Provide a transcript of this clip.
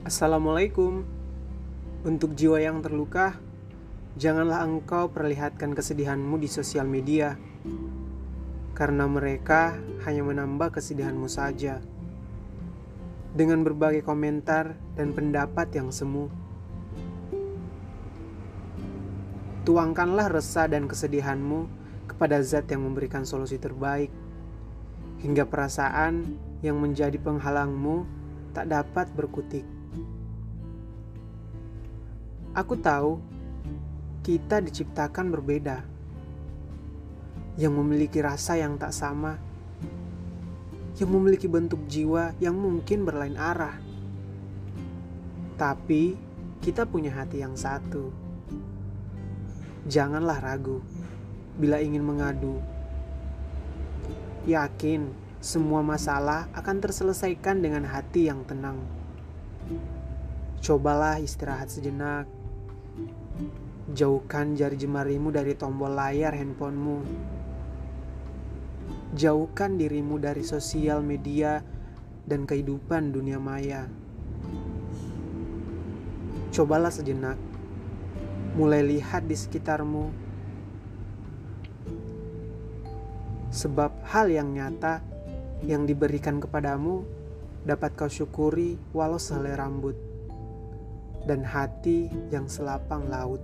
Assalamualaikum. Untuk jiwa yang terluka, janganlah engkau perlihatkan kesedihanmu di sosial media, karena mereka hanya menambah kesedihanmu saja. Dengan berbagai komentar dan pendapat yang semu, tuangkanlah resah dan kesedihanmu kepada zat yang memberikan solusi terbaik, hingga perasaan yang menjadi penghalangmu tak dapat berkutik. Aku tahu kita diciptakan berbeda, yang memiliki rasa yang tak sama, yang memiliki bentuk jiwa yang mungkin berlain arah. Tapi kita punya hati yang satu. Janganlah ragu bila ingin mengadu. Yakin semua masalah akan terselesaikan dengan hati yang tenang. Cobalah istirahat sejenak Jauhkan jari jemarimu dari tombol layar handphonemu. Jauhkan dirimu dari sosial media dan kehidupan dunia maya. Cobalah sejenak, mulai lihat di sekitarmu, sebab hal yang nyata yang diberikan kepadamu dapat kau syukuri walau sehelai rambut dan hati yang selapang laut.